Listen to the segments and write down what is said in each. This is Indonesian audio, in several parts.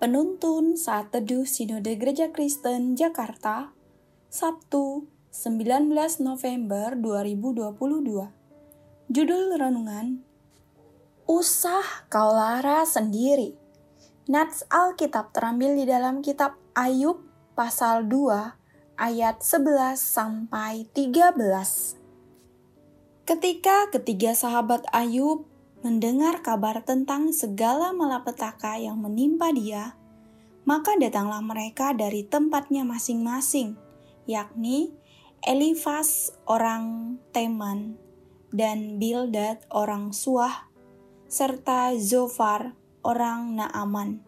Penuntun Saat Teduh Sinode Gereja Kristen Jakarta, Sabtu 19 November 2022. Judul Renungan Usah kau lara sendiri. Nats Alkitab terambil di dalam kitab Ayub pasal 2 ayat 11 sampai 13. Ketika ketiga sahabat Ayub mendengar kabar tentang segala malapetaka yang menimpa dia, maka datanglah mereka dari tempatnya masing-masing, yakni Elifas orang Teman dan Bildad orang Suah, serta Zofar orang Naaman.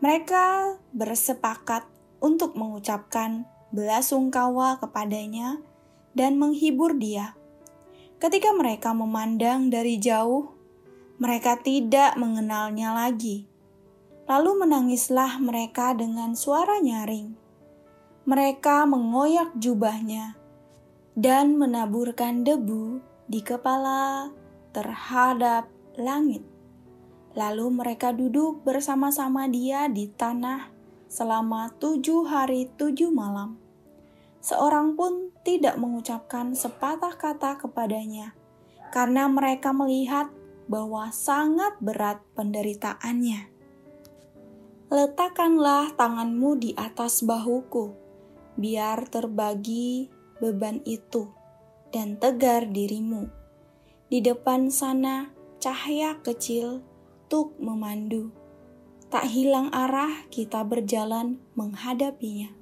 Mereka bersepakat untuk mengucapkan belasungkawa kepadanya dan menghibur dia Ketika mereka memandang dari jauh, mereka tidak mengenalnya lagi. Lalu menangislah mereka dengan suara nyaring. Mereka mengoyak jubahnya dan menaburkan debu di kepala terhadap langit. Lalu mereka duduk bersama-sama dia di tanah selama tujuh hari tujuh malam seorang pun tidak mengucapkan sepatah kata kepadanya, karena mereka melihat bahwa sangat berat penderitaannya. Letakkanlah tanganmu di atas bahuku, biar terbagi beban itu, dan tegar dirimu. Di depan sana, cahaya kecil tuk memandu. Tak hilang arah kita berjalan menghadapinya.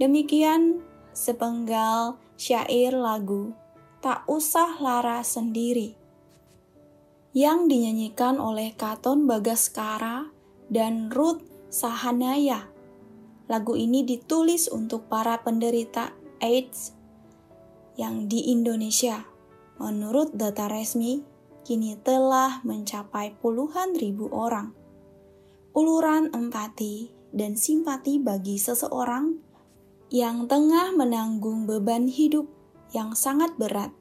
Demikian sepenggal syair lagu Tak Usah Lara Sendiri yang dinyanyikan oleh Katon Bagaskara dan Ruth Sahanaya. Lagu ini ditulis untuk para penderita AIDS yang di Indonesia. Menurut data resmi, kini telah mencapai puluhan ribu orang. Uluran empati dan simpati bagi seseorang yang tengah menanggung beban hidup yang sangat berat.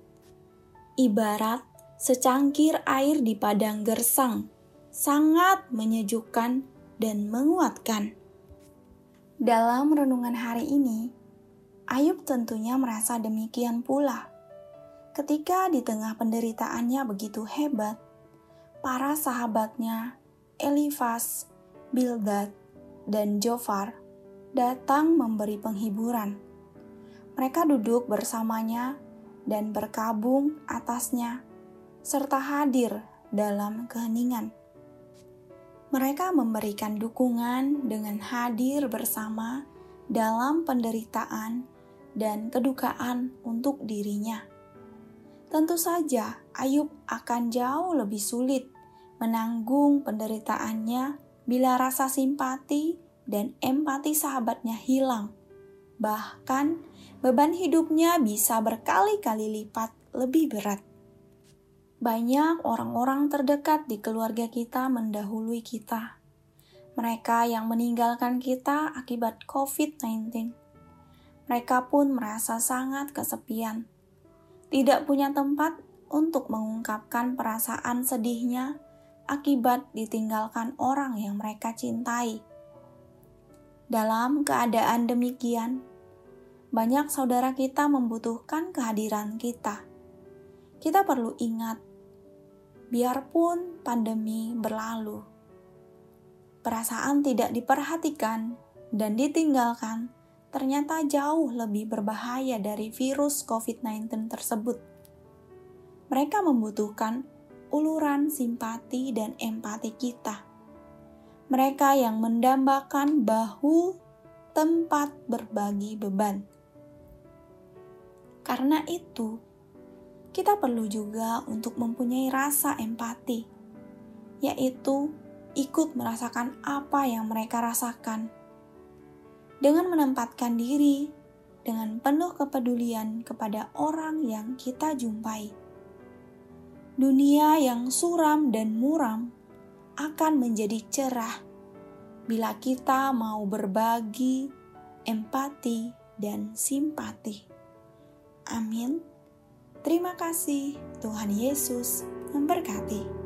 Ibarat secangkir air di padang gersang, sangat menyejukkan dan menguatkan. Dalam renungan hari ini, Ayub tentunya merasa demikian pula. Ketika di tengah penderitaannya begitu hebat, para sahabatnya Elifas, Bildad, dan Jofar datang memberi penghiburan. Mereka duduk bersamanya dan berkabung atasnya, serta hadir dalam keheningan. Mereka memberikan dukungan dengan hadir bersama dalam penderitaan dan kedukaan untuk dirinya. Tentu saja, Ayub akan jauh lebih sulit menanggung penderitaannya bila rasa simpati dan empati sahabatnya hilang. Bahkan, beban hidupnya bisa berkali-kali lipat lebih berat. Banyak orang-orang terdekat di keluarga kita mendahului kita. Mereka yang meninggalkan kita akibat COVID-19. Mereka pun merasa sangat kesepian. Tidak punya tempat untuk mengungkapkan perasaan sedihnya akibat ditinggalkan orang yang mereka cintai dalam keadaan demikian, banyak saudara kita membutuhkan kehadiran kita. Kita perlu ingat, biarpun pandemi berlalu, perasaan tidak diperhatikan dan ditinggalkan ternyata jauh lebih berbahaya dari virus COVID-19 tersebut. Mereka membutuhkan uluran simpati dan empati kita mereka yang mendambakan bahu tempat berbagi beban. Karena itu, kita perlu juga untuk mempunyai rasa empati, yaitu ikut merasakan apa yang mereka rasakan. Dengan menempatkan diri dengan penuh kepedulian kepada orang yang kita jumpai. Dunia yang suram dan muram akan menjadi cerah bila kita mau berbagi empati dan simpati. Amin. Terima kasih, Tuhan Yesus memberkati.